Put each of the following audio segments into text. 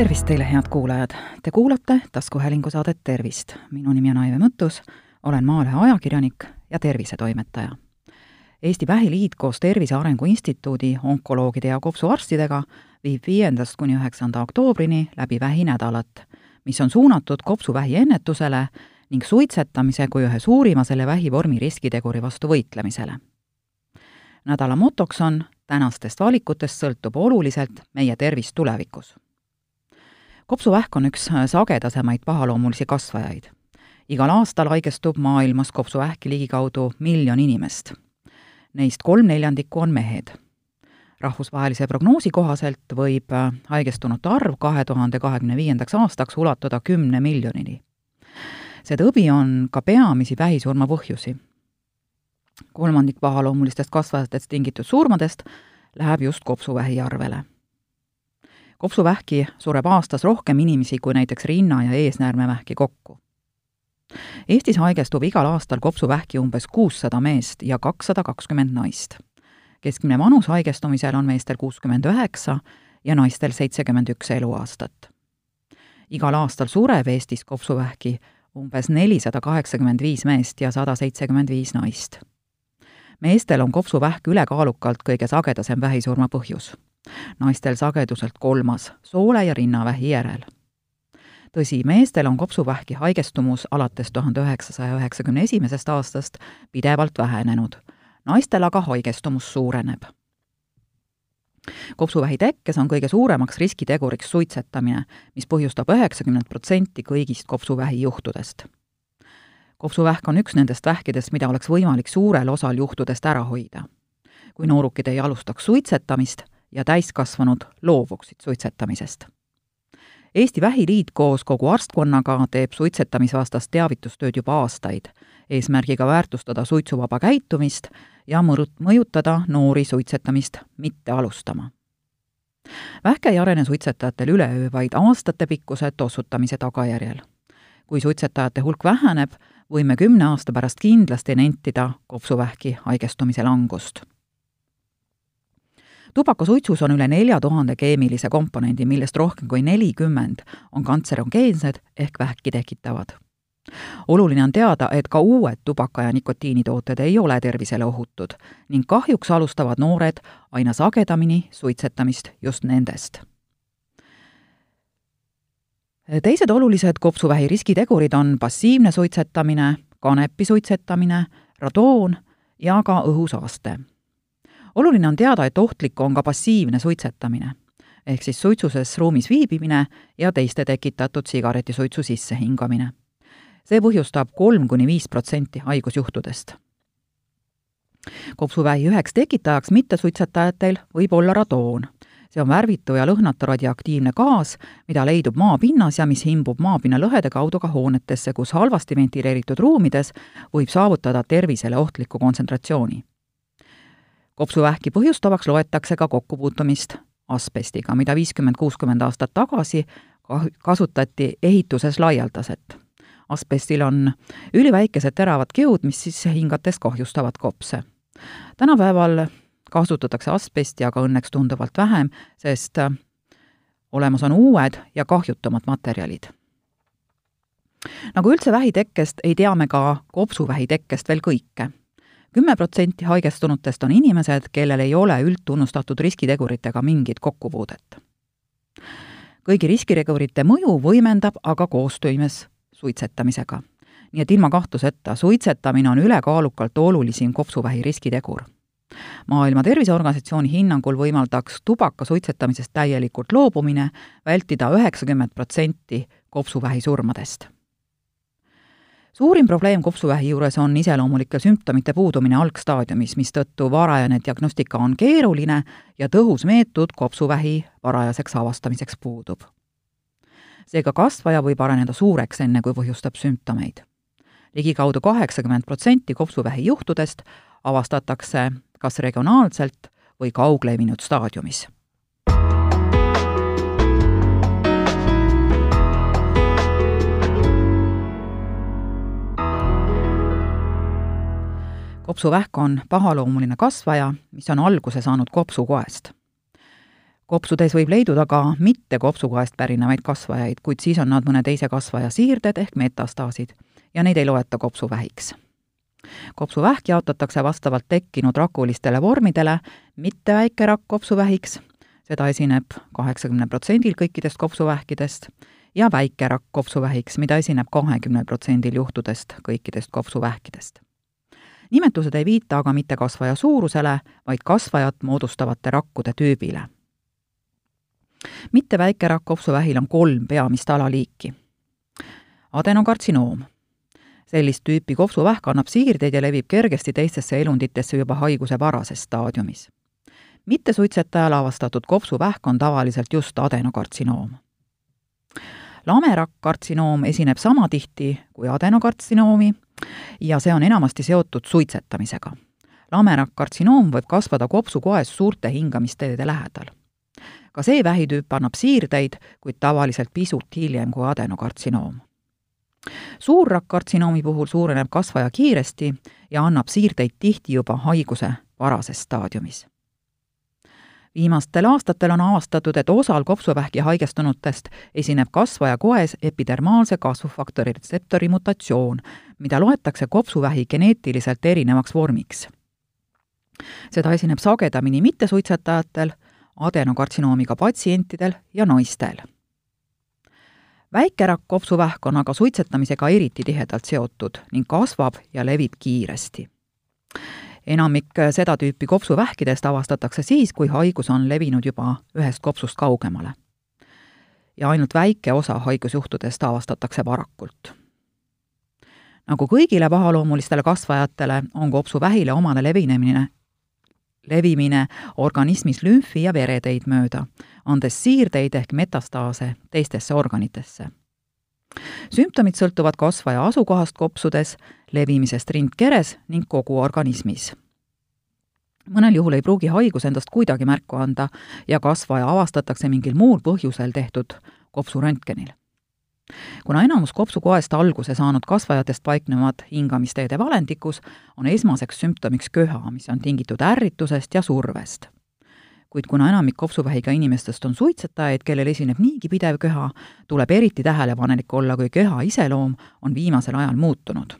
tervist teile, head kuulajad! Te kuulate taskuhäälingu saadet Tervist. minu nimi on Aive Mõttus, olen Maalehe ajakirjanik ja tervisetoimetaja. Eesti Vähiliit koos Tervise Arengu Instituudi onkoloogide ja kopsuarstidega viib viiendast kuni üheksanda oktoobrini läbi vähinädalat, mis on suunatud kopsuvähi ennetusele ning suitsetamise kui ühe suurima selle vähivormi riskiteguri vastu võitlemisele. nädala motoks on tänastest valikutest sõltub oluliselt meie tervis tulevikus. Kopsuvähk on üks sagedasemaid pahaloomulisi kasvajaid. igal aastal haigestub maailmas kopsuvähki ligikaudu miljon inimest. Neist kolm neljandikku on mehed rahvusvahelise prognoosi kohaselt võib haigestunute arv kahe tuhande kahekümne viiendaks aastaks ulatuda kümne miljonini see tõbi on ka peamisi vähisurma põhjusi. kolmandik pahaloomulistest kasvajatest tingitud surmadest läheb just kopsuvähi arvele. Kopsuvähki sureb aastas rohkem inimesi kui näiteks rinna- ja eesnäärmevähki kokku. Eestis haigestub igal aastal kopsuvähki umbes kuussada meest ja kakssada kakskümmend naist. keskmine vanus haigestumisel on meestel kuuskümmend üheksa ja naistel seitsekümmend üks eluaastat. igal aastal sureb Eestis kopsuvähki umbes nelisada kaheksakümmend viis meest ja sada seitsekümmend viis naist. meestel on kopsuvähk ülekaalukalt kõige sagedasem vähisurma põhjus. Naistel sageduselt kolmas, soole- ja rinnavähi järel. tõsi, meestel on kopsuvähki haigestumus alates tuhande üheksasaja üheksakümne esimesest aastast pidevalt vähenenud, naistel aga haigestumus suureneb kopsuvähi tekkes on kõige suuremaks riskiteguriks suitsetamine, mis põhjustab üheksakümmend protsenti kõigist kopsuvähi juhtudest. kopsuvähk on üks nendest vähkidest, mida oleks võimalik suurel osal juhtudest ära hoida. kui noorukid ei alustaks suitsetamist ja täiskasvanud loobuksid suitsetamisest. Eesti Vähiliit koos kogu arstkonnaga teeb suitsetamisvastast teavitustööd juba aastaid, eesmärgiga väärtustada suitsuvaba käitumist ja mõrut-, mõjutada noori suitsetamist mitte alustama. vähk ei arene suitsetajatel üleöö, vaid aastatepikkuse tossutamise tagajärjel. kui suitsetajate hulk väheneb, võime kümne aasta pärast kindlasti nentida kopsuvähki haigestumise langust tubakasuitsus on üle nelja tuhande keemilise komponendi, millest rohkem kui nelikümmend on kantserogeensed ehk vähki tekitavad oluline on teada, et ka uued tubaka- ja nikotiinitooted ei ole tervisele ohutud ning kahjuks alustavad noored aina sagedamini suitsetamist just nendest. teised olulised kopsuvähi riskitegurid on passiivne suitsetamine, kanepi suitsetamine, radoon ja ka õhusaaste. Oluline on teada, et ohtlik on ka passiivne suitsetamine ehk siis suitsuses ruumis viibimine ja teiste tekitatud sigaretisuitsu sissehingamine see põhjustab kolm kuni viis protsenti haigusjuhtudest. kopsuvähi üheks tekitajaks mittesuitsetajatel võib olla radoon. see on värvitu ja lõhnatu radioaktiivne gaas, mida leidub maapinnas ja mis imbub maapinna lõhede kaudu ka hoonetesse, kus halvasti ventileeritud ruumides võib saavutada tervisele ohtliku kontsentratsiooni. Kopsuvähki põhjustavaks loetakse ka kokkupuutumist asbestiga, mida viiskümmend, kuuskümmend aastat tagasi kasutati ehituses laialdaselt asbestil on üliväikesed teravad kiud, mis sisse hingates kahjustavad kopse. tänapäeval kasutatakse asbesti aga õnneks tunduvalt vähem, sest olemas on uued ja kahjutumad materjalid. nagu üldse vähitekkest, ei tea me ka kopsuvähi tekkest veel kõike. Kümme protsenti haigestunutest on inimesed, kellel ei ole üldtunnustatud riskiteguritega mingit kokkupuudet kõigi riskitegurite mõju võimendab aga koostoimes suitsetamisega. nii et ilma kahtluseta, suitsetamine on ülekaalukalt olulisim kopsuvähi riskitegur. maailma Terviseorganisatsiooni hinnangul võimaldaks tubaka suitsetamisest täielikult loobumine vältida üheksakümmend protsenti kopsuvähi surmadest suurim probleem kopsuvähi juures on iseloomulike sümptomite puudumine algstaadiumis, mistõttu varajane diagnostika on keeruline ja tõhus meetod kopsuvähi varajaseks avastamiseks puudub seega kasvaja võib areneda suureks, enne kui põhjustab sümptomeid. ligikaudu kaheksakümmend protsenti kopsuvähi juhtudest avastatakse kas regionaalselt või kauglevinud staadiumis kopsuvähk on pahaloomuline kasvaja, mis on alguse saanud kopsukoest kopsudes võib leiduda ka mitte kopsukoest pärinevaid kasvajaid, kuid siis on nad mõne teise kasvaja siirded ehk metastaasid ja neid ei loeta kopsuvähiks. kopsuvähk jaotatakse vastavalt tekkinud rakulistele vormidele mitte väikerakk kopsuvähiks, seda esineb kaheksakümnel protsendil kõikidest kopsuvähkidest, ja väikerakk kopsuvähiks, mida esineb kahekümnel protsendil juhtudest kõikidest kopsuvähkidest nimetused ei viita aga mitte kasvaja suurusele, vaid kasvajat moodustavate rakkude tüübile. mitte väikerakk kopsuvähil on kolm peamist alaliiki. adenokartsinoom. sellist tüüpi kopsuvähk annab siirdeid ja levib kergesti teistesse elunditesse juba haiguse varases staadiumis. mittesuitsetajal avastatud kopsuvähk on tavaliselt just adenokartsinoom lamerakk-kartsinoom esineb sama tihti kui adenokartsinoomi ja see on enamasti seotud suitsetamisega. lamerakk-kartsinoom võib kasvada kopsukoes suurte hingamisteede lähedal. ka see vähitüüp annab siirdeid, kuid tavaliselt pisut hiljem kui adenokartsinoom. suurrakk-kartsinoomi puhul suureneb kasvaja kiiresti ja annab siirdeid tihti juba haiguse varases staadiumis viimastel aastatel on avastatud, et osal kopsuvähki haigestunutest esineb kasvaja koes epidermaalse kasvufaktori retseptori mutatsioon, mida loetakse kopsuvähi geneetiliselt erinevaks vormiks. seda esineb sagedamini mittesuitsetajatel, adenokartsinoomiga patsientidel ja naistel. väikerakk kopsuvähk on aga suitsetamisega eriti tihedalt seotud ning kasvab ja levib kiiresti enamik äh, seda tüüpi kopsuvähkidest avastatakse siis, kui haigus on levinud juba ühest kopsust kaugemale. ja ainult väike osa haigusjuhtudest avastatakse varakult. nagu kõigile pahaloomulistele kasvajatele, on kopsuvähile omane levinemine, levimine organismis lümfi ja vereteid mööda, andes siirdeid ehk metastaase teistesse organitesse sümptomid sõltuvad kasvaja asukohast kopsudes, levimisest rindkeres ning kogu organismis. mõnel juhul ei pruugi haigus endast kuidagi märku anda ja kasvaja avastatakse mingil muul põhjusel tehtud kopsuröntgenil. kuna enamus kopsukoest alguse saanud kasvajatest paiknevad hingamisteede valendikus, on esmaseks sümptomiks köha, mis on tingitud ärritusest ja survest kuid kuna enamik kopsuvähiga inimestest on suitsetajaid, kellel esineb niigi pidev köha, tuleb eriti tähelepanelik olla, kui köha iseloom on viimasel ajal muutunud.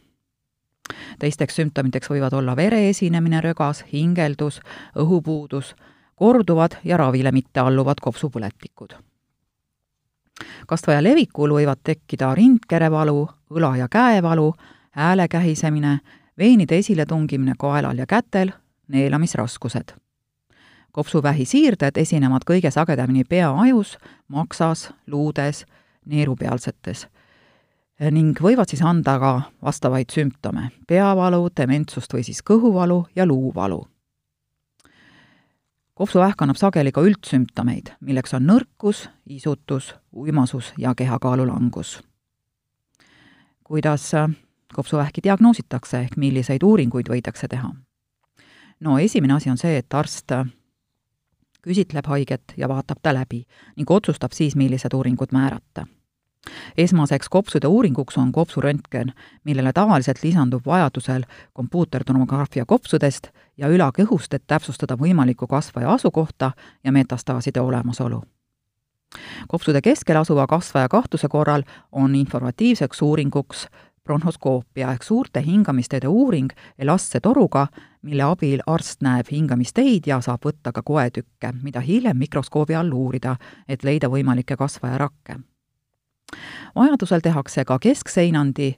teisteks sümptomiteks võivad olla vere esinemine rögas, hingeldus, õhupuudus, korduvad ja ravile mitte alluvad kopsupõletikud. kasvaja levikul võivad tekkida rindkerevalu, õla- ja käevalu, hääle kähisemine, veenide esiletungimine kaelal ja kätel, neelamisraskused kopsuvähi siirded esinevad kõige sagedamini peaajus, maksas, luudes, neerupealsetes ning võivad siis anda ka vastavaid sümptome, peavalu, dementsust või siis kõhuvalu ja luuvalu. kopsuvähk annab sageli ka üldsümptomeid, milleks on nõrkus, isutus, uimasus ja kehakaalu langus. kuidas kopsuvähki diagnoositakse ehk milliseid uuringuid võidakse teha? no esimene asi on see, et arst küsitleb haiget ja vaatab ta läbi ning otsustab siis, millised uuringud määrata. esmaseks kopsude uuringuks on kopsuröntgen, millele tavaliselt lisandub vajadusel kompuutertomograafia kopsudest ja ülakõhust, et täpsustada võimaliku kasvaja asukohta ja metastaaside olemasolu kopsude keskel asuva kasvaja kahtluse korral on informatiivseks uuringuks bronhoskoopia ehk suurte hingamisteede uuring elastse toruga, mille abil arst näeb hingamisteid ja saab võtta ka koetükke, mida hiljem mikroskoobi all uurida, et leida võimalikke kasvajarakke. vajadusel tehakse ka keskseinandi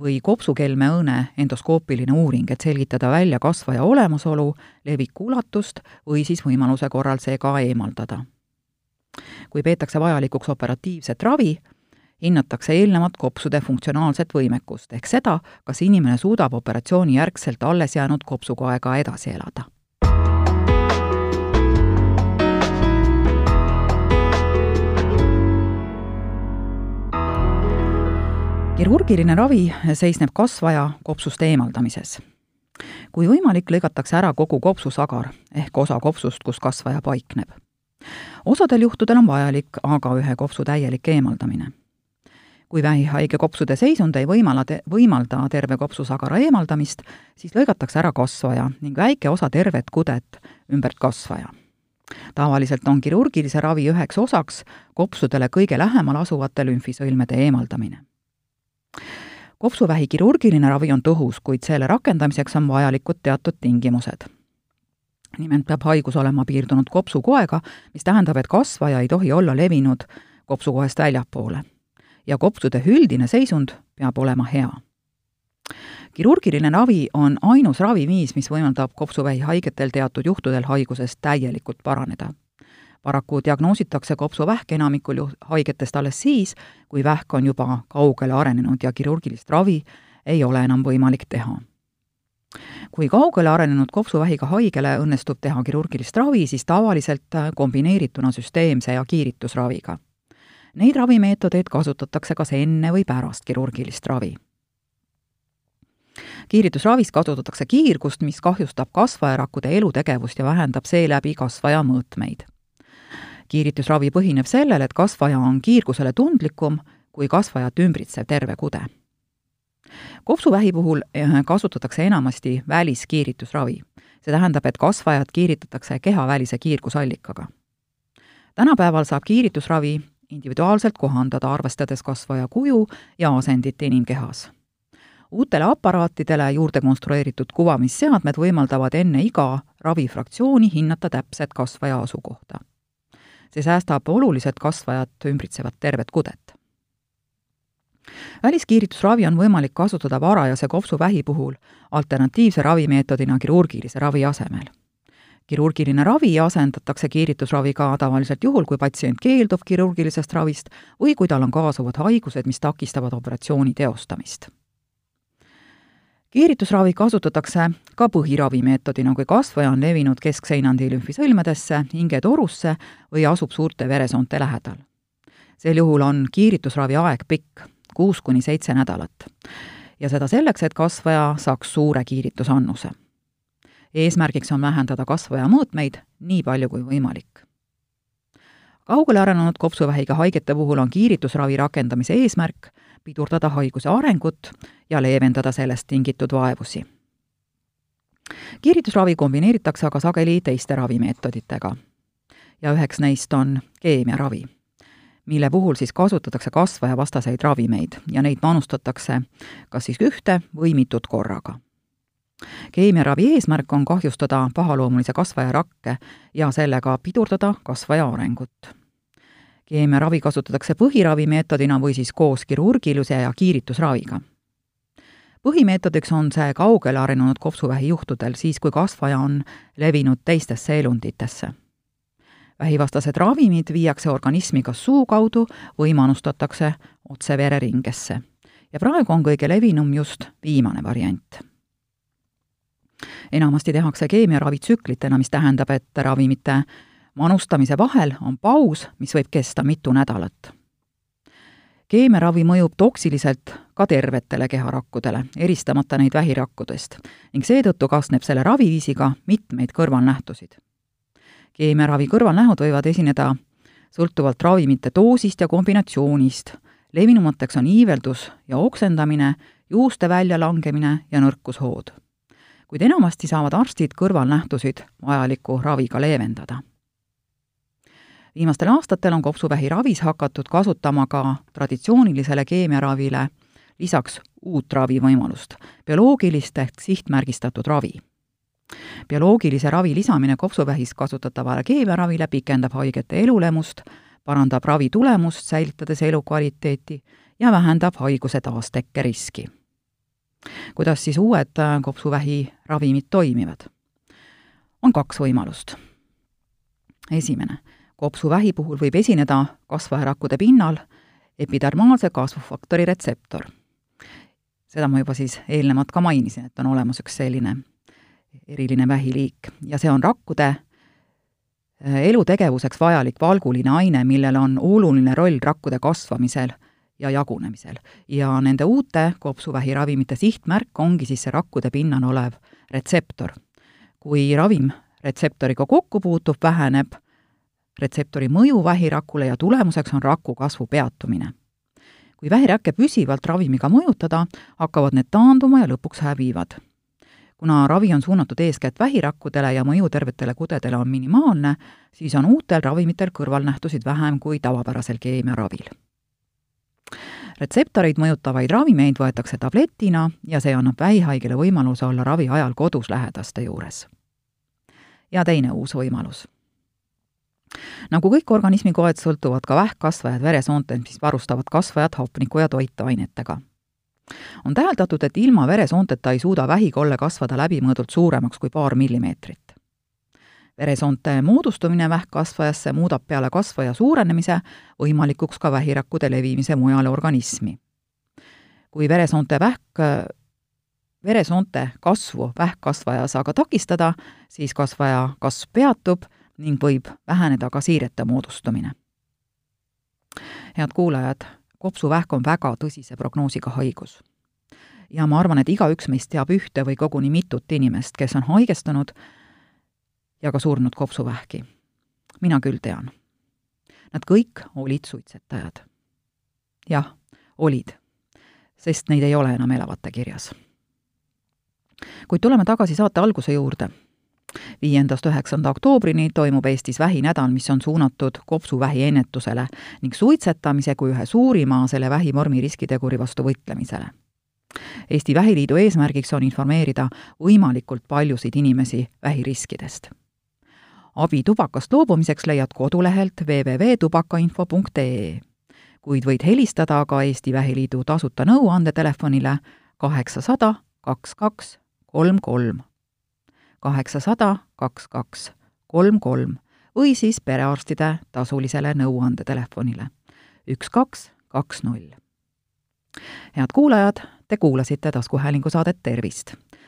või kopsukelmeõõne endoskoopiline uuring, et selgitada välja kasvaja olemasolu, leviku ulatust või siis võimaluse korral see ka eemaldada. kui peetakse vajalikuks operatiivset ravi, hinnatakse eelnevat kopsude funktsionaalset võimekust ehk seda, kas inimene suudab operatsiooni järgselt alles jäänud kopsukoega edasi elada. kirurgiline ravi seisneb kasvaja kopsust eemaldamises. kui võimalik, lõigatakse ära kogu kopsusagar ehk osa kopsust, kus kasvaja paikneb. osadel juhtudel on vajalik aga ühe kopsu täielik eemaldamine kui vähihaige kopsude seisund ei võimala te-, võimalda terve kopsusagara eemaldamist, siis lõigatakse ära kasvaja ning väike osa tervet kudet ümbert kasvaja. tavaliselt on kirurgilise ravi üheks osaks kopsudele kõige lähemal asuvate lümfisõlmede eemaldamine. kopsuvähi kirurgiline ravi on tõhus, kuid selle rakendamiseks on vajalikud teatud tingimused. nimelt peab haigus olema piirdunud kopsukoega, mis tähendab, et kasvaja ei tohi olla levinud kopsukoest väljapoole. Ja kopsude üldine seisund peab olema hea kirurgiline ravi on ainus raviviis, mis võimaldab kopsuvähi haigetel teatud juhtudel haigusest täielikult paraneda. paraku diagnoositakse kopsuvähk enamikul ju haigetest alles siis, kui vähk on juba kaugele arenenud ja kirurgilist ravi ei ole enam võimalik teha. kui kaugele arenenud kopsuvähiga haigele õnnestub teha kirurgilist ravi, siis tavaliselt kombineerituna süsteemse ja kiiritusraviga. Neid ravimeetodeid kasutatakse kas enne või pärast kirurgilist ravi kiiritusravis kasutatakse kiirgust, mis kahjustab kasvajarakkude elutegevust ja vähendab seeläbi kasvaja mõõtmeid. kiiritusravi põhineb sellel, et kasvaja on kiirgusele tundlikum kui kasvajat ümbritsev terve kude. kopsuvähi puhul eh, kasutatakse enamasti väliskiiritusravi. see tähendab, et kasvajat kiiritatakse kehavälise kiirgusallikaga. tänapäeval saab kiiritusravi individuaalselt kohandada, arvestades kasvaja kuju ja asendit inimkehas uutele aparaatidele juurde konstrueeritud kuvamisseadmed võimaldavad enne iga ravifraktsiooni hinnata täpset kasvaja asukohta. see säästab oluliselt kasvajat ümbritsevat tervet kudet. väliskiiritusravi on võimalik kasutada varajase kopsuvähi puhul alternatiivse ravimeetodina kirurgilise ravi asemel kirurgiline ravi asendatakse kiiritusraviga tavaliselt juhul, kui patsient keeldub kirurgilisest ravist või kui tal on kaasuvad haigused, mis takistavad operatsiooni teostamist kiiritusravi kasutatakse ka põhiravimeetodina, kui kasvaja on levinud keskseinandi lümfisõlmedesse, hingetorusse või asub suurte veresoonte lähedal. sel juhul on kiiritusravi aeg pikk, kuus kuni seitse nädalat. ja seda selleks, et kasvaja saaks suure kiiritusannuse. Eesmärgiks on vähendada kasvaja mõõtmeid nii palju kui võimalik kaugele arenenud kopsuvähiga haigete puhul on kiiritusravi rakendamise eesmärk pidurdada haiguse arengut ja leevendada sellest tingitud vaevusi. kiiritusravi kombineeritakse aga sageli teiste ravimeetoditega. ja üheks neist on keemiaravi, mille puhul siis kasutatakse kasvajavastaseid ravimeid ja neid manustatakse kas siis ühte või mitut korraga keemiaravi eesmärk on kahjustada pahaloomulise kasvaja rakke ja sellega pidurdada kasvaja arengut keemiaravi kasutatakse põhiravimeetodina või siis koos kirurgilise ja kiiritusraviga. põhimeetodiks on see kaugele arenenud kopsuvähi juhtudel, siis kui kasvaja on levinud teistesse elunditesse. vähivastased ravimid viiakse organismi kas suu kaudu või manustatakse otse vereringesse. ja praegu on kõige levinum just viimane variant enamasti tehakse keemiaravi tsüklitena, mis tähendab, et ravimite manustamise vahel on paus, mis võib kesta mitu nädalat. keemiaravi mõjub toksiliselt ka tervetele keharakkudele, eristamata neid vähirakkudest ning seetõttu kaasneb selle raviviisiga mitmeid kõrvalnähtusid. keemiaravi kõrvalnähud võivad esineda sõltuvalt ravimite doosist ja kombinatsioonist, levinumateks on iiveldus ja oksendamine, juuste väljalangemine ja nõrkushood. Kuid enamasti saavad arstid kõrvalnähtusid vajaliku raviga leevendada viimastel aastatel on kopsuvähi ravis hakatud kasutama ka traditsioonilisele keemiaravile lisaks uut ravivõimalust, bioloogilist ehk sihtmärgistatud ravi. bioloogilise ravi lisamine kopsuvähis kasutatavale keemiaravile pikendab haigete elulemust, parandab ravi tulemust, säilitades elukvaliteeti ja vähendab haiguse taastekke riski. Kuidas siis uued kopsuvähi ravimid toimivad? on kaks võimalust. esimene kopsuvähi puhul võib esineda kasvajarakkude pinnal epidermaalse kasvufaktori retseptor. seda ma juba siis eelnevalt ka mainisin, et on olemas üks selline eriline vähiliik ja see on rakkude äh, elutegevuseks vajalik valguline aine, millel on oluline roll rakkude kasvamisel ja jagunemisel. ja nende uute kopsuvähiravimite sihtmärk ongi siis see rakkude pinnal olev retseptor. kui ravim retseptoriga kokku puutub, väheneb retseptori mõju vähirakule ja tulemuseks on raku kasvu peatumine. kui vähirakke püsivalt ravimiga mõjutada, hakkavad need taanduma ja lõpuks hävivad. kuna ravi on suunatud eeskätt vähirakkudele ja mõju tervetele kudedele on minimaalne, siis on uutel ravimitel kõrvalnähtusid vähem kui tavapärasel keemiaravil. Retseptoreid mõjutavaid ravimeid võetakse tabletina ja see annab vähihaigele võimaluse olla ravi ajal kodus lähedaste juures. ja teine uus võimalus nagu kõik organismi koed, sõltuvad ka vähkkasvajad veresoontest, mis varustavad kasvajat hapniku ja toitainetega on täheldatud, et ilma veresoonteta ei suuda vähikolle kasvada läbimõõdult suuremaks kui paar millimeetrit. Veresoonte moodustumine vähkkasvajasse muudab peale kasvaja suurenemise võimalikuks ka vähirakkude levimise mujale organismi. kui veresoonte vähk, veresoonte kasvu vähkkasvajas aga takistada, siis kasvaja kasv peatub ning võib väheneda ka siirete moodustumine. head kuulajad, kopsuvähk on väga tõsise prognoosiga haigus. ja ma arvan, et igaüks meist teab ühte või koguni mitut inimest, kes on haigestunud ja ka surnud kopsuvähki. mina küll tean. Nad kõik olid suitsetajad. jah, olid, sest neid ei ole enam elavate kirjas. kuid tuleme tagasi saate alguse juurde viiendast üheksanda oktoobrini toimub Eestis vähinädal, mis on suunatud kopsuvähi ennetusele ning suitsetamise kui ühe suurima selle vähivormi riskiteguri vastu võitlemisele. Eesti Vähiliidu eesmärgiks on informeerida võimalikult paljusid inimesi vähiriskidest. Abi tubakast loobumiseks leiad kodulehelt www.tubakainfo.ee, kuid võid helistada ka Eesti Vähiliidu tasuta nõuandetelefonile kaheksasada kaks kaks kolm kolm kaheksasada kaks kaks kolm kolm või siis perearstide tasulisele nõuandetelefonile üks kaks kaks null. head kuulajad, te kuulasite taskuhäälingu saadet Tervist.